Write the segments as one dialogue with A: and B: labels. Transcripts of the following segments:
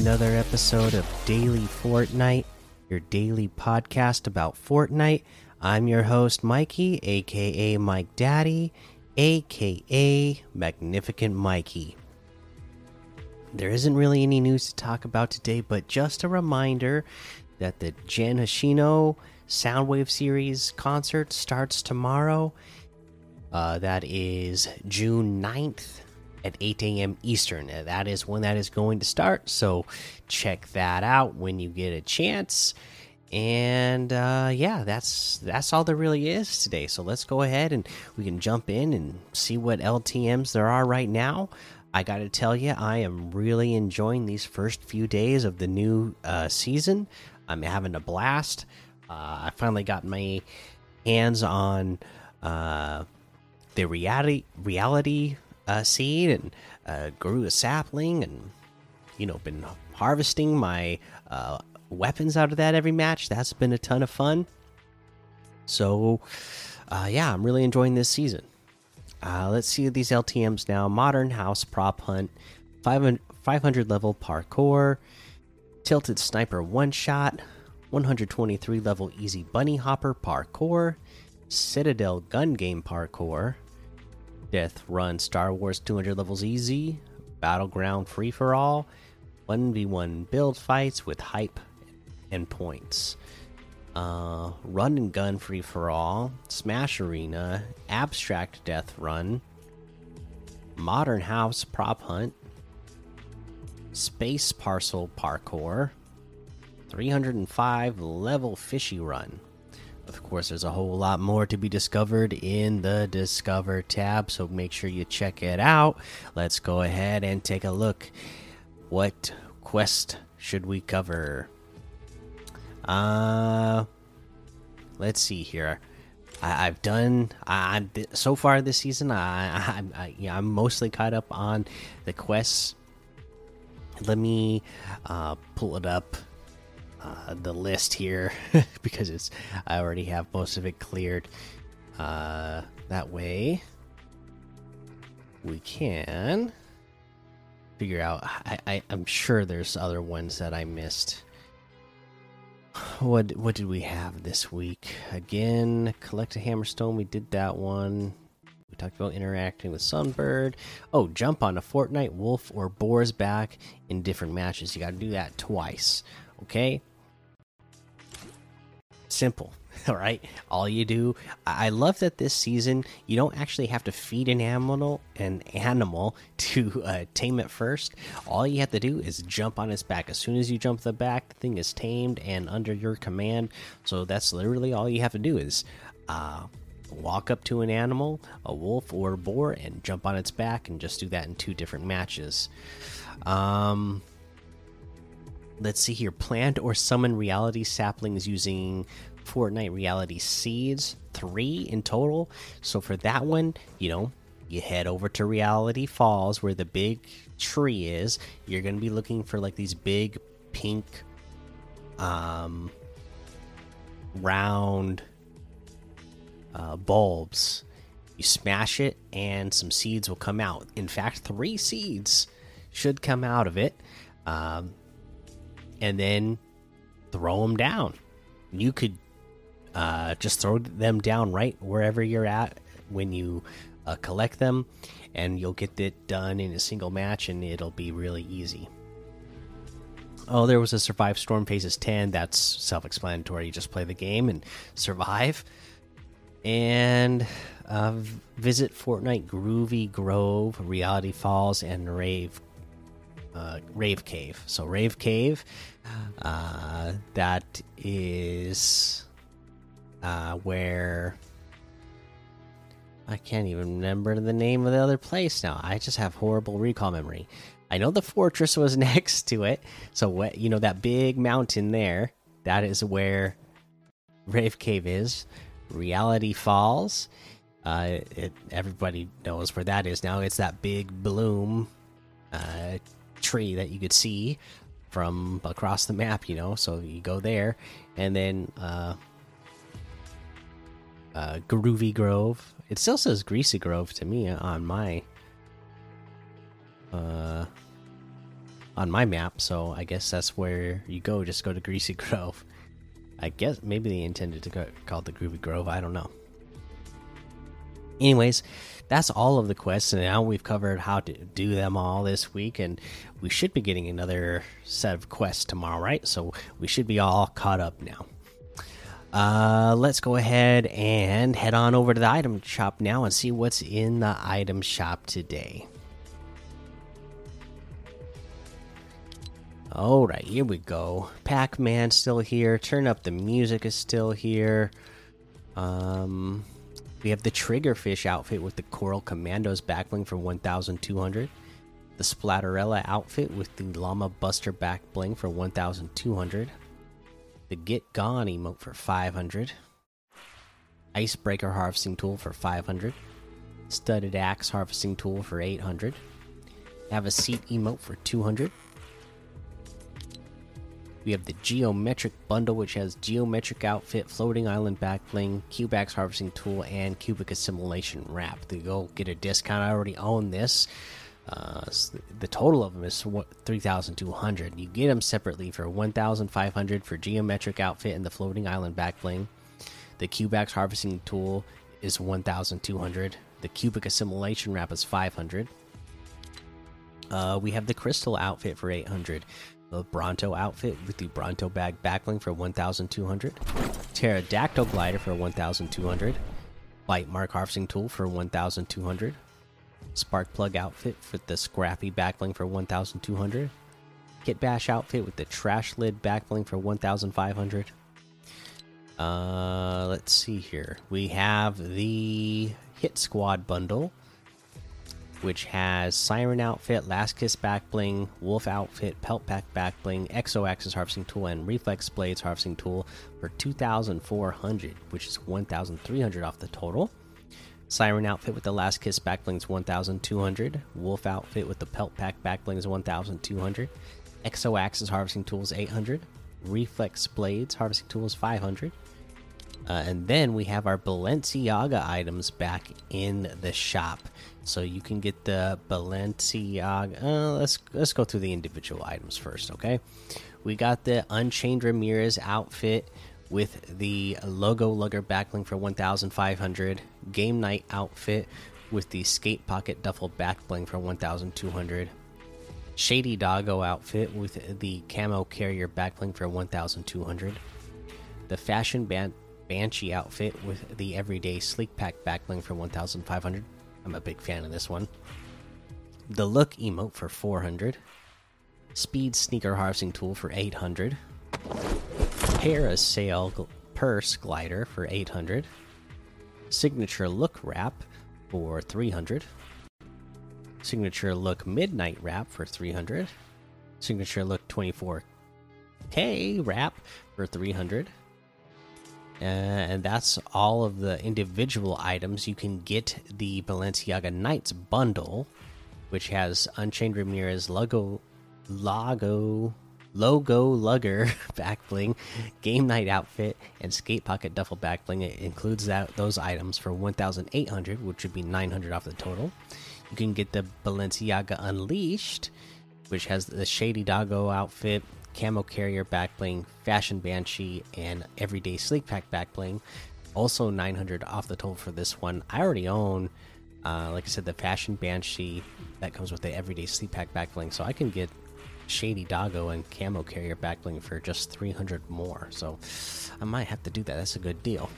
A: another episode of Daily Fortnite, your daily podcast about Fortnite. I'm your host, Mikey, aka Mike Daddy, aka Magnificent Mikey. There isn't really any news to talk about today, but just a reminder that the Gen Hoshino Soundwave Series concert starts tomorrow. Uh, that is June 9th at 8 a.m. Eastern. That is when that is going to start. So check that out when you get a chance. And uh, yeah, that's that's all there really is today. So let's go ahead and we can jump in and see what LTM's there are right now. I got to tell you, I am really enjoying these first few days of the new uh, season. I'm having a blast. Uh, I finally got my hands on uh, the reality reality uh, seed and uh, grew a sapling, and you know, been harvesting my uh, weapons out of that every match. That's been a ton of fun. So, uh, yeah, I'm really enjoying this season. Uh, let's see these LTMs now. Modern House Prop Hunt, 500, 500 level parkour, Tilted Sniper One Shot, 123 level Easy Bunny Hopper parkour, Citadel Gun Game parkour, Death Run Star Wars 200 levels easy, Battleground Free for All, 1v1 build fights with hype and points uh, Run and Gun Free for All, Smash Arena, Abstract Death Run, Modern House Prop Hunt, Space Parcel Parkour, 305 Level Fishy Run. Of course, there's a whole lot more to be discovered in the Discover tab, so make sure you check it out. Let's go ahead and take a look. What quest should we cover? Uh, let's see here. I, I've done. I, I'm so far this season. I, I, I yeah, I'm mostly caught up on the quests. Let me uh, pull it up. Uh, the list here because it's I already have most of it cleared. Uh, that way we can figure out. I, I I'm sure there's other ones that I missed. What what did we have this week? Again, collect a hammerstone. We did that one. We talked about interacting with Sunbird. Oh, jump on a Fortnite wolf or boar's back in different matches. You got to do that twice. Okay. Simple. All right. All you do. I love that this season you don't actually have to feed an animal an animal to uh, tame it first. All you have to do is jump on its back. As soon as you jump the back, the thing is tamed and under your command. So that's literally all you have to do is uh, walk up to an animal, a wolf or a boar, and jump on its back, and just do that in two different matches. Um, let's see here plant or summon reality saplings using fortnite reality seeds three in total. So for that one you know you head over to reality falls where the big tree is. You're gonna be looking for like these big pink um round uh, bulbs. You smash it and some seeds will come out. In fact three seeds should come out of it. Um, and then throw them down. You could uh, just throw them down right wherever you're at when you uh, collect them, and you'll get it done in a single match, and it'll be really easy. Oh, there was a survive storm phases 10. That's self explanatory. You just play the game and survive. And uh, visit Fortnite Groovy Grove, Reality Falls, and Rave uh, Rave Cave. So Rave Cave, uh, that is uh, where I can't even remember the name of the other place now. I just have horrible recall memory. I know the fortress was next to it, so what you know that big mountain there. That is where Rave Cave is. Reality Falls. Uh, it, everybody knows where that is now. It's that big bloom uh, tree that you could see from across the map, you know. So you go there, and then uh, uh, Groovy Grove. It still says Greasy Grove to me on my uh, on my map, so I guess that's where you go. Just go to Greasy Grove. I guess maybe they intended to call it the Groovy Grove. I don't know. Anyways, that's all of the quests, and now we've covered how to do them all this week, and we should be getting another set of quests tomorrow, right? So we should be all caught up now. Uh, let's go ahead and head on over to the item shop now and see what's in the item shop today. All right, here we go. Pac Man still here. Turn up the music is still here. Um, we have the Triggerfish outfit with the Coral Commandos backbling for 1,200. The Splatterella outfit with the Llama Buster back bling for 1,200. The Get Gone emote for 500. Icebreaker harvesting tool for 500. Studded axe harvesting tool for 800. Have a seat emote for 200. We have the Geometric Bundle, which has Geometric Outfit, Floating Island Backbling, Cubax Harvesting Tool, and Cubic Assimilation Wrap. To go get a discount, I already own this. Uh, the total of them is 3,200. You get them separately for 1,500 for Geometric Outfit and the Floating Island Backbling. The Cubax Harvesting Tool is 1,200. The Cubic Assimilation Wrap is 500. Uh, we have the Crystal Outfit for 800 the Bronto outfit with the Bronto bag backbling for 1,200, Pterodactyl glider for 1,200, Bite mark harvesting tool for 1,200, Spark plug outfit for the Scrappy backbling for 1,200, Kit Bash outfit with the Trash lid backbling for 1,500. Uh, let's see here. We have the Hit Squad bundle which has Siren Outfit, Last Kiss Back Bling, Wolf Outfit, Pelt Pack Back Bling, Exo Axis Harvesting Tool, and Reflex Blades Harvesting Tool for 2,400, which is 1,300 off the total. Siren Outfit with the Last Kiss Back Bling is 1,200. Wolf Outfit with the Pelt Pack Back Bling is 1,200. Exo Axis Harvesting Tool is 800. Reflex Blades Harvesting Tool is 500. Uh, and then we have our Balenciaga items back in the shop, so you can get the Balenciaga. Uh, let's let's go through the individual items first, okay? We got the Unchained Ramirez outfit with the logo lugger backbling for 1,500. Game night outfit with the skate pocket duffel backbling for 1,200. Shady Doggo outfit with the camo carrier backbling for 1,200. The fashion band Banshee outfit with the everyday sleek pack backbling for 1500. I'm a big fan of this one. The look emote for 400. Speed sneaker harvesting tool for 800. Parasail purse glider for 800. Signature look wrap for 300. Signature look midnight wrap for 300. Signature look 24K wrap for 300 uh, Uh, and that's all of the individual items. You can get the Balenciaga Knights bundle, which has Unchained Ramirez logo, logo, logo lugger back bling, game night outfit, and skate pocket duffel back bling. It includes that those items for 1,800, which would be 900 off the total. You can get the Balenciaga Unleashed, which has the Shady Doggo outfit, camo carrier backbling, fashion banshee, and everyday sleek pack backbling. Also 900 off the total for this one. I already own, uh, like I said, the fashion banshee that comes with the everyday sleek pack backbling, so I can get shady doggo and camo carrier backbling for just 300 more. So I might have to do that. That's a good deal.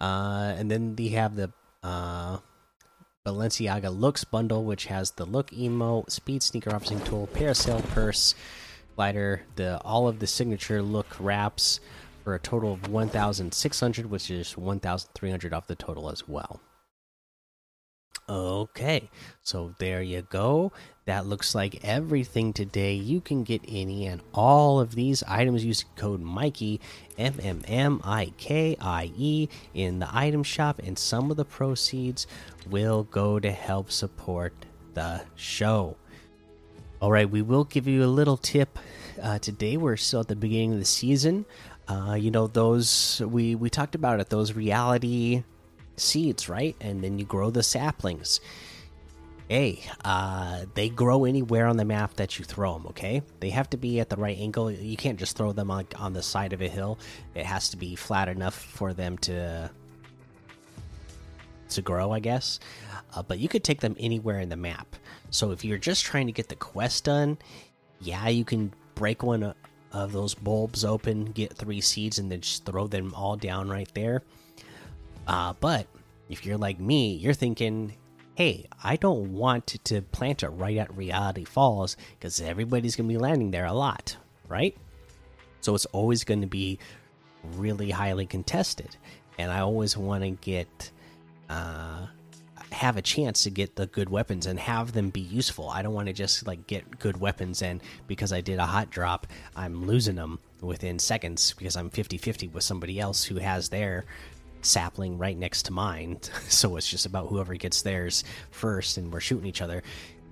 A: Uh, and then we have the uh, Balenciaga looks bundle, which has the look emo, speed sneaker harvesting tool, parasail purse glider, the all of the signature look wraps for a total of 1,600, which is 1,300 off the total as well. Okay, so there you go. That looks like everything today. You can get any and all of these items using code Mikey M M M I K I E in the item shop, and some of the proceeds will go to help support the show. All right, we will give you a little tip uh, today. We're still at the beginning of the season. Uh, you know those we we talked about it. Those reality seeds, right? And then you grow the saplings. Hey, uh, they grow anywhere on the map that you throw them. Okay, they have to be at the right angle. You can't just throw them on on the side of a hill. It has to be flat enough for them to to grow, I guess. Uh, but you could take them anywhere in the map. So if you're just trying to get the quest done, yeah, you can break one of those bulbs open, get three seeds, and then just throw them all down right there. Uh, but if you're like me, you're thinking, hey, I don't want to plant it right at Reality Falls because everybody's going to be landing there a lot, right? So it's always going to be really highly contested. And I always want to get uh, have a chance to get the good weapons and have them be useful. I don't want to just like get good weapons and because I did a hot drop, I'm losing them within seconds because I'm 50-50 with somebody else who has their sapling right next to mine. so it's just about whoever gets theirs first and we're shooting each other.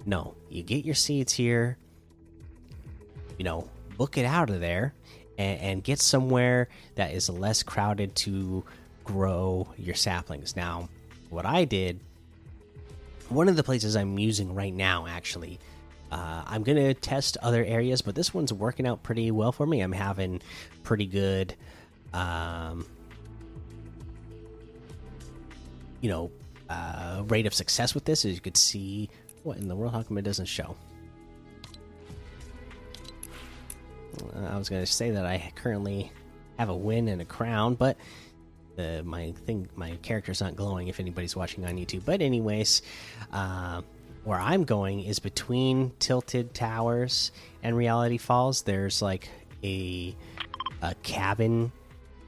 A: No, you get your seeds here. You know, book it out of there and, and get somewhere that is less crowded to grow your saplings. Now, what I did, one of the places I'm using right now, actually, uh, I'm going to test other areas, but this one's working out pretty well for me. I'm having pretty good, um, you know, uh, rate of success with this. As you could see, what in the world? How come it doesn't show? Uh, I was going to say that I currently have a win and a crown, but uh, my thing my character's not glowing if anybody's watching on youtube. But anyways uh, where i'm going is between tilted towers and reality falls. There's like a a cabin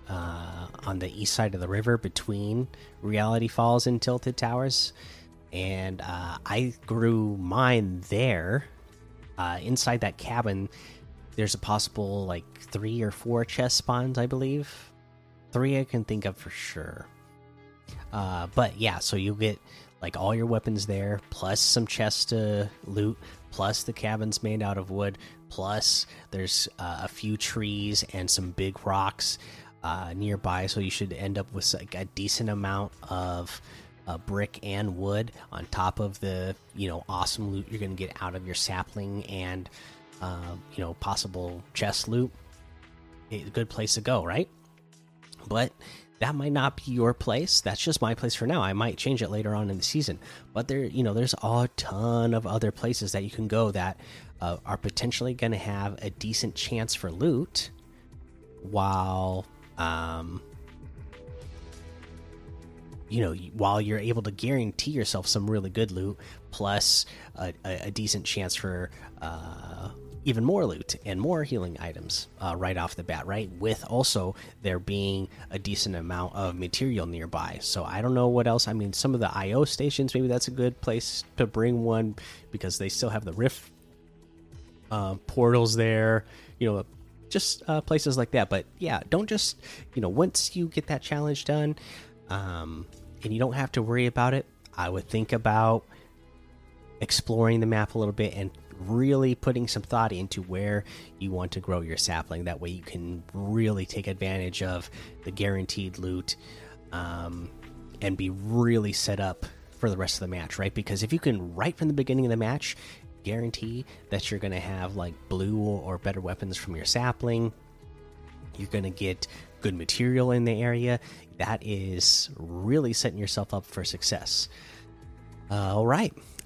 A: uh, on the east side of the river between reality falls and tilted towers. And uh, i grew mine there uh, inside that cabin. There's a possible like three or four chest spawns i believe three I can think of for sure. Uh, but yeah, so you'll get like all your weapons there, plus some chests to loot, plus the cabin's made out of wood, plus there's uh, a few trees and some big rocks uh, nearby. So you should end up with like a decent amount of uh, brick and wood on top of the you know awesome loot you're gonna get out of your sapling and uh, you know possible chest loot. A good place to go, right? But that might not be your place. That's just my place for now. I might change it later on in the season. But there, you know, there's a ton of other places that you can go that uh, are potentially going to have a decent chance for loot, while, um, you know, while you're able to guarantee yourself some really good loot, plus a, a, a decent chance for uh, even more loot and more healing items uh, right off the bat, right? With also there being a decent amount of material nearby. So I don't know what else. I mean, some of the IO stations, maybe that's a good place to bring one because they still have the rift uh, portals there. You know, just uh, places like that. But yeah, don't just you know once you get that challenge done, um, and you don't have to worry about it. I would think about exploring the map a little bit and really putting some thought into where you want to grow your sapling. That way, you can really take advantage of the guaranteed loot um, and be really set up for the rest of the match, right? Because if you can, right from the beginning of the match, guarantee that you're going to have like blue or better weapons from your sapling, you're going to get good material in the area. That is really setting yourself up for success. Uh, all right.